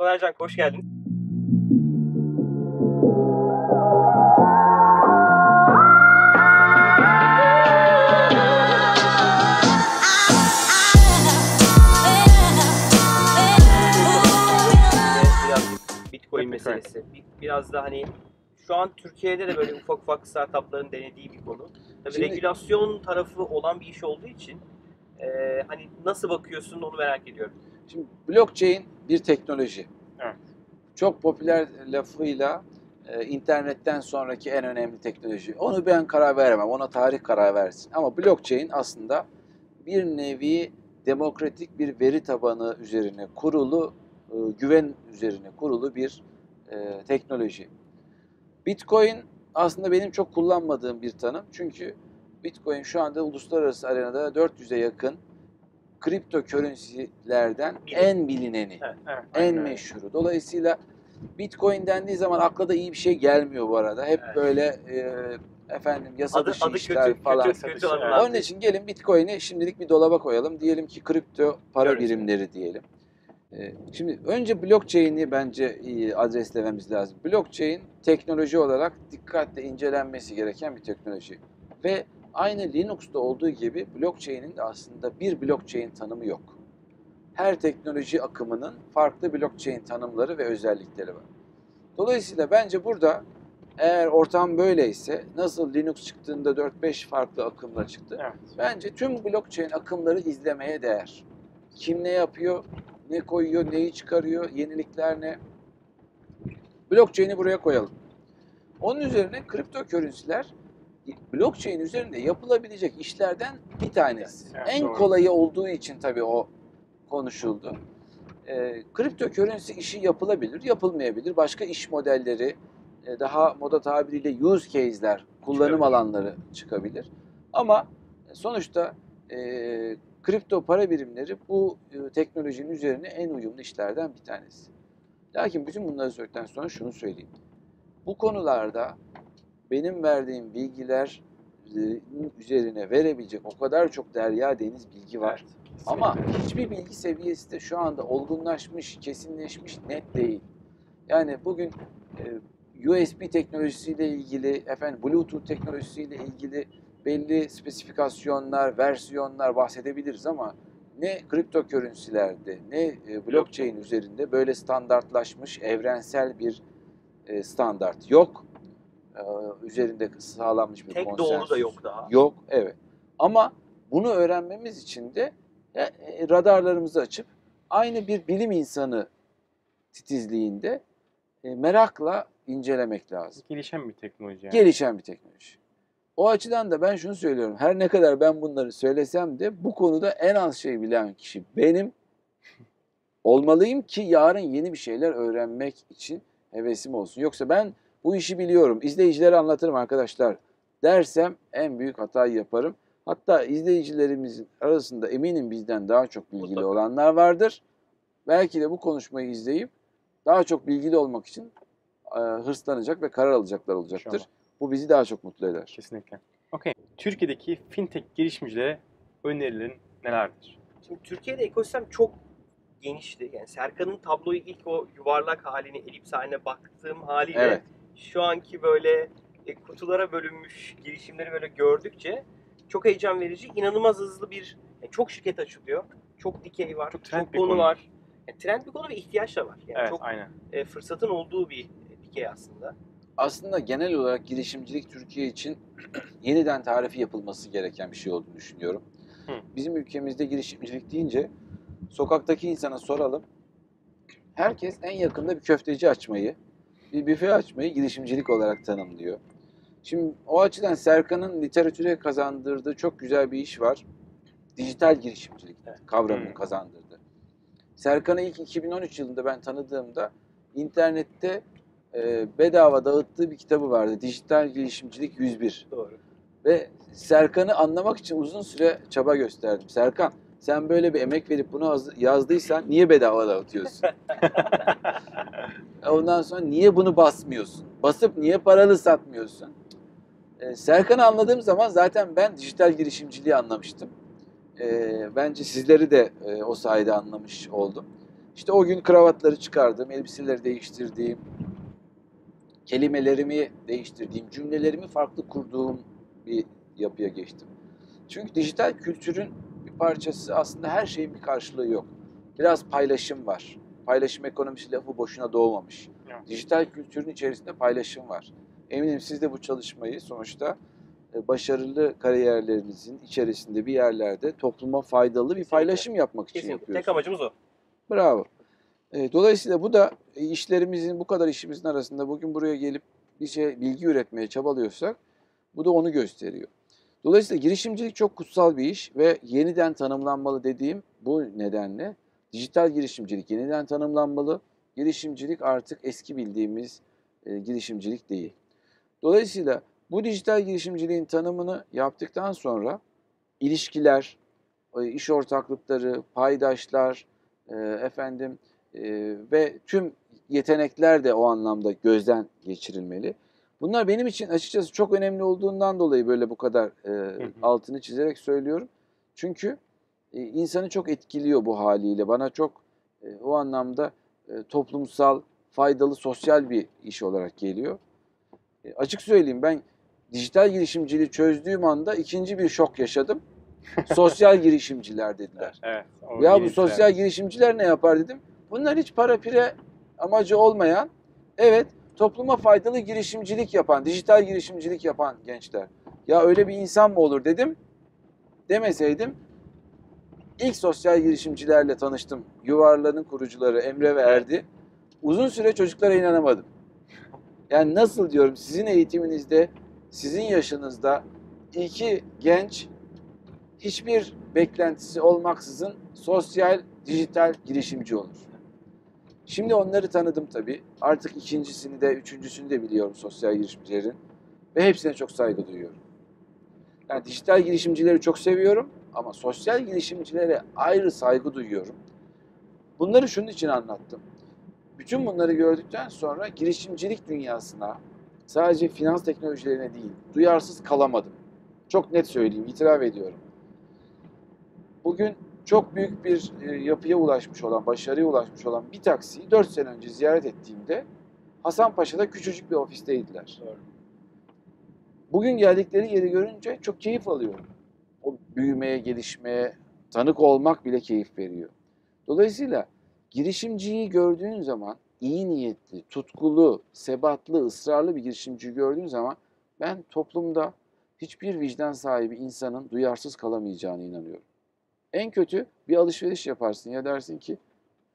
Soner hoş geldin. Bitcoin meselesi. Bir- Biraz da hani şu an Türkiye'de de böyle ufak ufak startupların denediği bir konu. Tabii Şimdi- regülasyon tarafı olan bir iş olduğu için e, hani nasıl bakıyorsun onu merak ediyorum. Şimdi blockchain bir teknoloji. Evet. Çok popüler lafıyla e, internetten sonraki en önemli teknoloji. Onu ben karar veremem. Ona tarih karar versin. Ama blockchain aslında bir nevi demokratik bir veri tabanı üzerine kurulu, e, güven üzerine kurulu bir e, teknoloji. Bitcoin aslında benim çok kullanmadığım bir tanım. Çünkü Bitcoin şu anda uluslararası arenada 400'e yakın kripto currency'lerden en bilineni, Evet, evet. en meşhuru. Dolayısıyla Bitcoin dendiği zaman akla da iyi bir şey gelmiyor bu arada. Hep Evet. böyle e, efendim yasa Adı, dışı adı işler kötü, falan. kötü, kötü. Onun için gelin Bitcoin'i şimdilik bir dolaba koyalım. Diyelim ki kripto para Currency. birimleri diyelim. Ee, Şimdi önce blockchain'i bence iyi adreslememiz lazım. Blockchain teknoloji olarak dikkatle incelenmesi gereken bir teknoloji. Ve aynı Linux'ta olduğu gibi blockchain'in de aslında bir blockchain tanımı yok. Her teknoloji akımının farklı blockchain tanımları ve özellikleri var. Dolayısıyla bence burada eğer ortam böyleyse nasıl Linux çıktığında 4-5 farklı akımla çıktı. Evet. Bence tüm blockchain akımları izlemeye değer. Kim ne yapıyor, ne koyuyor, neyi çıkarıyor, yenilikler ne? Blockchain'i buraya koyalım. Onun üzerine kripto currency'ler blockchain üzerinde yapılabilecek işlerden bir tanesi. Evet, en doğru. kolayı olduğu için tabii o konuşuldu. Ee, kripto currency işi yapılabilir, yapılmayabilir. Başka iş modelleri, e, daha moda tabiriyle use case'ler, kullanım Çıkabilir. alanları çıkabilir. Ama sonuçta e, kripto para birimleri bu e, teknolojinin üzerine en uyumlu işlerden bir tanesi. Lakin bütün bunları söyledikten sonra şunu söyleyeyim. Bu konularda benim verdiğim bilgiler e, üzerine verebilecek o kadar çok derya deniz bilgi var. Ama hiçbir bilgi seviyesi de şu anda olgunlaşmış, kesinleşmiş, net değil. Yani bugün e, USB teknolojisiyle ilgili, efendim Bluetooth teknolojisiyle ilgili belli spesifikasyonlar, versiyonlar bahsedebiliriz ama ne kripto currency'lerde ne e, blockchain üzerinde böyle standartlaşmış evrensel bir e, standart yok. E, üzerinde sağlanmış bir Tek konsensus. doğru da yok daha. Yok, evet. Ama bunu öğrenmemiz için de e, radarlarımızı açıp aynı bir bilim insanı titizliğinde e, merakla incelemek lazım. Gelişen bir teknoloji yani. Gelişen bir teknoloji. O açıdan da ben şunu söylüyorum. Her ne kadar ben bunları söylesem de bu konuda en az şey bilen kişi benim olmalıyım ki yarın yeni bir şeyler öğrenmek için hevesim olsun. Yoksa ben bu işi biliyorum, izleyicilere anlatırım arkadaşlar dersem en büyük hatayı yaparım. Hatta izleyicilerimizin arasında eminim bizden daha çok bilgili Mutlaka. olanlar vardır. Belki de bu konuşmayı izleyip daha çok bilgili olmak için e, hırslanacak ve karar alacaklar olacaktır. İnşallah. Bu bizi daha çok mutlu eder. Kesinlikle. Okey. Türkiye'deki fintech girişimcilere önerilerin nelerdir? Şimdi Türkiye'de ekosistem çok genişti. Yani Serkan'ın tabloyu ilk o yuvarlak halini, elips haline baktığım haliyle Evet. Şu anki böyle e, kutulara bölünmüş girişimleri böyle gördükçe çok heyecan verici, inanılmaz hızlı bir yani çok şirket açılıyor. Çok dikey var, Çok çok, konu, konu. var. Yani trend bir konu ve ihtiyaç da var. Yani evet, çok aynen. e, fırsatın olduğu bir e, dikey aslında. Aslında genel olarak girişimcilik Türkiye için yeniden tarifi yapılması gereken bir şey olduğunu düşünüyorum. Hı. Bizim ülkemizde girişimcilik deyince sokaktaki insana soralım. Herkes en yakında bir köfteci açmayı, bir büfe açmayı girişimcilik olarak tanımlıyor. Şimdi o açıdan Serkan'ın literatüre kazandırdığı çok güzel bir iş var. Dijital girişimcilik kavramını Hı. kazandırdı. Serkan'ı ilk 2013 yılında ben tanıdığımda internette e, bedava dağıttığı bir kitabı vardı. Dijital Girişimcilik 101. Doğru. Ve Serkan'ı anlamak için uzun süre çaba gösterdim. Serkan sen böyle bir emek verip bunu yazdıysan niye bedava dağıtıyorsun? Ondan sonra niye bunu basmıyorsun? Basıp niye paralı satmıyorsun? Ee, Serkan'ı anladığım zaman zaten ben dijital girişimciliği anlamıştım. Ee, bence sizleri de e, o sayede anlamış oldum. İşte o gün kravatları çıkardım, elbiseleri değiştirdiğim, kelimelerimi değiştirdiğim, cümlelerimi farklı kurduğum bir yapıya geçtim. Çünkü dijital kültürün parçası aslında her şeyin bir karşılığı yok. Biraz paylaşım var. Paylaşım ekonomisi lafı boşuna doğmamış. Evet. Dijital kültürün içerisinde paylaşım var. Eminim siz de bu çalışmayı sonuçta e, başarılı kariyerlerinizin içerisinde bir yerlerde topluma faydalı bir Kesinlikle. paylaşım yapmak için Kesinlikle. yapıyorsunuz. Tek amacımız o. Bravo. E, dolayısıyla bu da e, işlerimizin bu kadar işimizin arasında bugün buraya gelip bir şey bilgi üretmeye çabalıyorsak bu da onu gösteriyor. Dolayısıyla girişimcilik çok kutsal bir iş ve yeniden tanımlanmalı dediğim bu nedenle dijital girişimcilik yeniden tanımlanmalı. Girişimcilik artık eski bildiğimiz e, girişimcilik değil. Dolayısıyla bu dijital girişimciliğin tanımını yaptıktan sonra ilişkiler, e, iş ortaklıkları, paydaşlar, e, efendim e, ve tüm yetenekler de o anlamda gözden geçirilmeli. Bunlar benim için açıkçası çok önemli olduğundan dolayı böyle bu kadar e, hı. altını çizerek söylüyorum. Çünkü e, insanı çok etkiliyor bu haliyle. Bana çok e, o anlamda e, toplumsal, faydalı, sosyal bir iş olarak geliyor. E, açık söyleyeyim ben dijital girişimciliği çözdüğüm anda ikinci bir şok yaşadım. Sosyal girişimciler dediler. Evet. Ya bu sosyal girişimciler ne yapar dedim. Bunlar hiç para pire amacı olmayan, evet topluma faydalı girişimcilik yapan, dijital girişimcilik yapan gençler. Ya öyle bir insan mı olur dedim. Demeseydim ilk sosyal girişimcilerle tanıştım. Yuvarların kurucuları Emre ve Erdi. Uzun süre çocuklara inanamadım. Yani nasıl diyorum sizin eğitiminizde, sizin yaşınızda iki genç hiçbir beklentisi olmaksızın sosyal, dijital girişimci olur. Şimdi onları tanıdım tabii. Artık ikincisini de, üçüncüsünü de biliyorum sosyal girişimcilerin. Ve hepsine çok saygı duyuyorum. Yani dijital girişimcileri çok seviyorum ama sosyal girişimcilere ayrı saygı duyuyorum. Bunları şunun için anlattım. Bütün bunları gördükten sonra girişimcilik dünyasına sadece finans teknolojilerine değil, duyarsız kalamadım. Çok net söyleyeyim, itiraf ediyorum. Bugün çok büyük bir e, yapıya ulaşmış olan, başarıya ulaşmış olan bir taksiyi 4 sene önce ziyaret ettiğimde Hasanpaşa'da küçücük bir ofisteydiler. Doğru. Bugün geldikleri yeri görünce çok keyif alıyorum. O büyümeye, gelişmeye, tanık olmak bile keyif veriyor. Dolayısıyla girişimciyi gördüğün zaman iyi niyetli, tutkulu, sebatlı, ısrarlı bir girişimciyi gördüğün zaman ben toplumda hiçbir vicdan sahibi insanın duyarsız kalamayacağına inanıyorum. En kötü bir alışveriş yaparsın ya dersin ki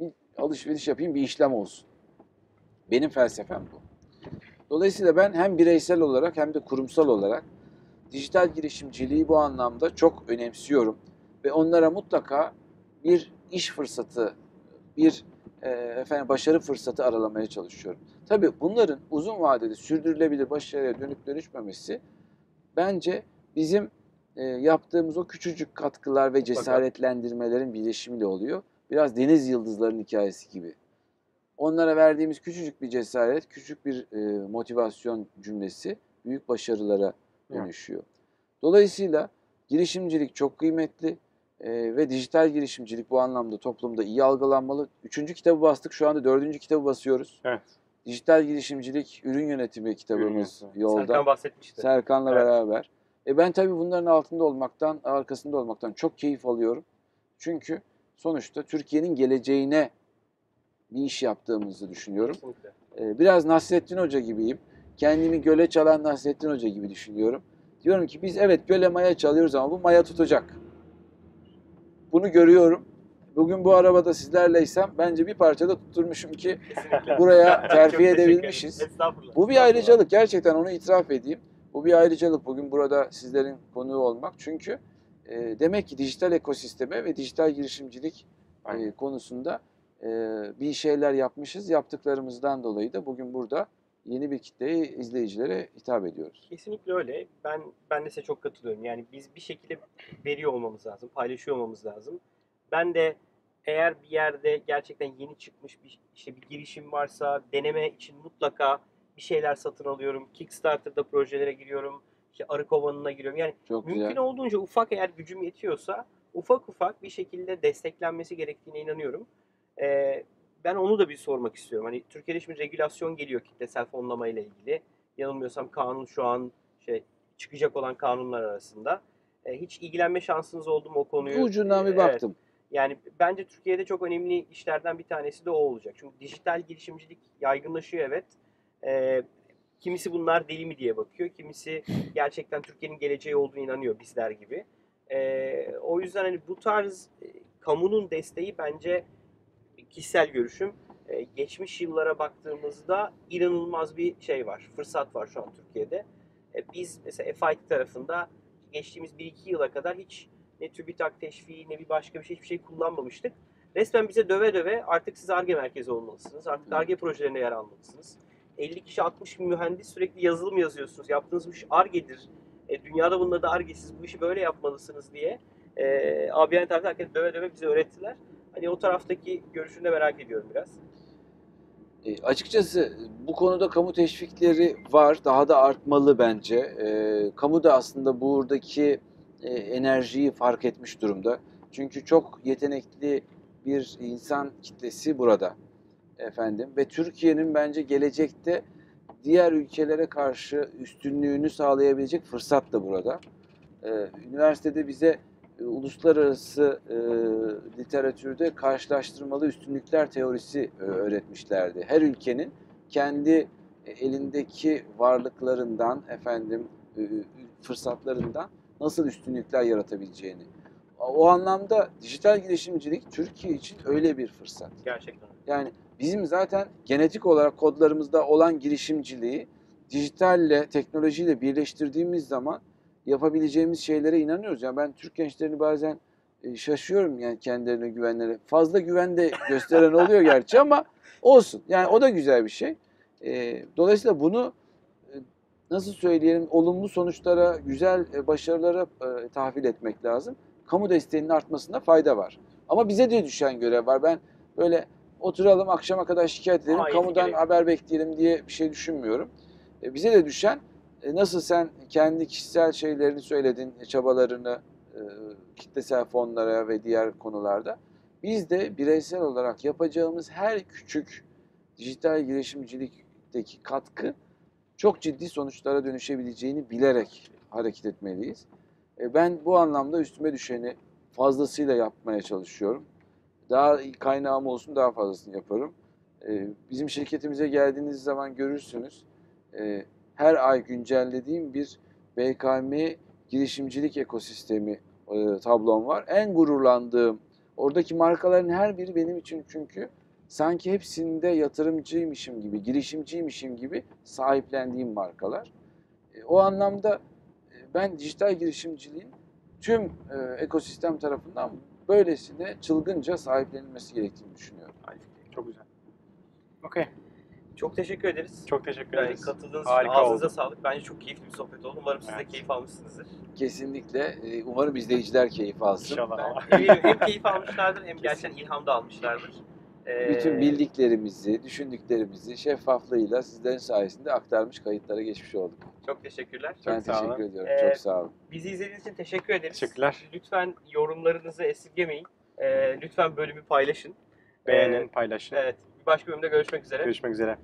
bir alışveriş yapayım bir işlem olsun. Benim felsefem bu. Dolayısıyla ben hem bireysel olarak hem de kurumsal olarak dijital girişimciliği bu anlamda çok önemsiyorum ve onlara mutlaka bir iş fırsatı, bir e, efendim başarı fırsatı aralamaya çalışıyorum. Tabii bunların uzun vadede sürdürülebilir başarıya dönüp dönüşmemesi bence bizim e, yaptığımız o küçücük katkılar ve cesaretlendirmelerin birleşimiyle oluyor. Biraz deniz yıldızlarının hikayesi gibi. Onlara verdiğimiz küçücük bir cesaret, küçük bir e, motivasyon cümlesi büyük başarılara dönüşüyor. Dolayısıyla girişimcilik çok kıymetli e, ve dijital girişimcilik bu anlamda toplumda iyi algılanmalı. Üçüncü kitabı bastık, şu anda dördüncü kitabı basıyoruz. Evet. Dijital girişimcilik, ürün yönetimi kitabımız yönetimi. yolda. Serkan bahsetmişti. Serkan'la Evet. beraber. E ben tabii bunların altında olmaktan, arkasında olmaktan çok keyif alıyorum. Çünkü sonuçta Türkiye'nin geleceğine bir iş yaptığımızı düşünüyorum. E, biraz Nasrettin Hoca gibiyim. Kendimi göle çalan Nasrettin Hoca gibi düşünüyorum. Diyorum ki biz evet göle maya çalıyoruz ama bu maya tutacak. Bunu görüyorum. Bugün bu arabada sizlerleysem bence bir parçada tutturmuşum ki Kesinlikle. buraya terfi edebilmişiz. Bu bir ayrıcalık. Gerçekten onu itiraf edeyim. Bu bir ayrıcalık bugün burada sizlerin konuğu olmak. Çünkü e, demek ki dijital ekosisteme ve dijital girişimcilik e, konusunda e, bir şeyler yapmışız. Yaptıklarımızdan dolayı da bugün burada yeni bir kitleye, izleyicilere hitap ediyoruz. Kesinlikle öyle. Ben ben de size çok katılıyorum. Yani biz bir şekilde veriyor olmamız lazım, paylaşıyor olmamız lazım. Ben de eğer bir yerde gerçekten yeni çıkmış bir işte bir girişim varsa deneme için mutlaka bir şeyler satın alıyorum. Kickstarter'da projelere giriyorum. İşte arı kovanına giriyorum. Yani Çok mümkün güzel. olduğunca ufak eğer gücüm yetiyorsa ufak ufak bir şekilde desteklenmesi gerektiğine inanıyorum. Ee, ben onu da bir sormak istiyorum. Hani Türkiye'de şimdi regülasyon geliyor kitlesel fonlama ile ilgili. Yanılmıyorsam kanun şu an şey çıkacak olan kanunlar arasında. E, hiç ilgilenme şansınız oldu mu o konuyu? Ucundan bir Evet. baktım. Yani bence Türkiye'de çok önemli işlerden bir tanesi de o olacak. Çünkü dijital girişimcilik yaygınlaşıyor evet. Ee, kimisi bunlar deli mi diye bakıyor. Kimisi gerçekten Türkiye'nin geleceği olduğunu inanıyor bizler gibi. Ee, o yüzden hani bu tarz e, kamunun desteği bence kişisel görüşüm. e, geçmiş yıllara baktığımızda inanılmaz bir şey var. Fırsat var şu an Türkiye'de. E, biz mesela FIT tarafında geçtiğimiz 1-2 yıla kadar hiç ne TÜBİTAK teşviği ne bir başka bir şey hiçbir şey kullanmamıştık. Resmen bize döve döve artık siz ARGE merkezi olmalısınız. Artık ARGE projelerine yer almalısınız. 50 kişi 60 mühendis sürekli yazılım yazıyorsunuz. Yaptığınız bu iş ARGE'dir. E, dünyada bunun adı ARGE. Siz bu işi böyle yapmalısınız diye. E, ABN tarafı herkes döve döve bize öğrettiler. Hani o taraftaki görüşünü de merak ediyorum biraz. E, açıkçası bu konuda kamu teşvikleri var. Daha da artmalı bence. E, kamu da aslında buradaki e, enerjiyi fark etmiş durumda. Çünkü çok yetenekli bir insan kitlesi burada efendim ve Türkiye'nin bence gelecekte diğer ülkelere karşı üstünlüğünü sağlayabilecek fırsat da burada. E, üniversitede bize e, uluslararası e, literatürde karşılaştırmalı üstünlükler teorisi e, öğretmişlerdi. Her ülkenin kendi elindeki varlıklarından, efendim e, fırsatlarından nasıl üstünlükler yaratabileceğini. O anlamda dijital girişimcilik Türkiye için öyle bir fırsat. Gerçekten. Yani bizim zaten genetik olarak kodlarımızda olan girişimciliği dijitalle, teknolojiyle birleştirdiğimiz zaman yapabileceğimiz şeylere inanıyoruz. Yani ben Türk gençlerini bazen e, şaşıyorum yani kendilerine güvenleri. Fazla güven de gösteren oluyor gerçi ama olsun. Yani o da güzel bir şey. E, Dolayısıyla bunu e, nasıl söyleyelim olumlu sonuçlara, güzel başarılara tahvil etmek lazım. Kamu desteğinin artmasında fayda var. Ama bize de düşen görev var. Ben böyle oturalım akşama kadar şikayet edelim, Hayır, kamudan gerek haber bekleyelim diye bir şey düşünmüyorum. E, bize de düşen e, nasıl sen kendi kişisel şeylerini söyledin, e, çabalarını e, kitlesel fonlara ve diğer konularda. Biz de bireysel olarak yapacağımız her küçük dijital girişimcilikteki katkı çok ciddi sonuçlara dönüşebileceğini bilerek hareket etmeliyiz. E, Ben bu anlamda üstüme düşeni fazlasıyla yapmaya çalışıyorum. Daha kaynağım olsun daha fazlasını yaparım. E, Bizim şirketimize geldiğiniz zaman görürsünüz. e, Her ay güncellediğim bir BKM girişimcilik ekosistemi e, tablom var. En gururlandığım, oradaki markaların her biri benim için çünkü sanki hepsinde yatırımcıymışım gibi, girişimciymişim gibi sahiplendiğim markalar. E, O anlamda e, ben dijital girişimciliğin tüm e, ekosistem tarafından böylesine çılgınca sahiplenilmesi gerektiğini düşünüyorum. Çok güzel. Okey. Çok teşekkür ederiz. Çok teşekkür Yani ederiz. katıldığınız için Harika ağzınıza oldu. sağlık. Bence çok keyifli bir sohbet oldu. Umarım siz de Evet. keyif almışsınızdır. Kesinlikle. e, Umarım izleyiciler keyif alsın. İnşallah. Ben eminim hem keyif almışlardır hem gerçekten ilham da almışlardır. Ee, Bütün bildiklerimizi, düşündüklerimizi şeffaflığıyla sizlerin sayesinde aktarmış kayıtlara geçmiş olduk. Çok teşekkürler. ben sağ olun. teşekkür ediyorum. Ee, Çok sağ olun. Bizi izlediğiniz için teşekkür ederiz. Teşekkürler. Lütfen yorumlarınızı esirgemeyin. Ee, lütfen bölümü paylaşın. Beğenin, Ee, paylaşın. evet. Bir başka bölümde görüşmek üzere. Görüşmek üzere.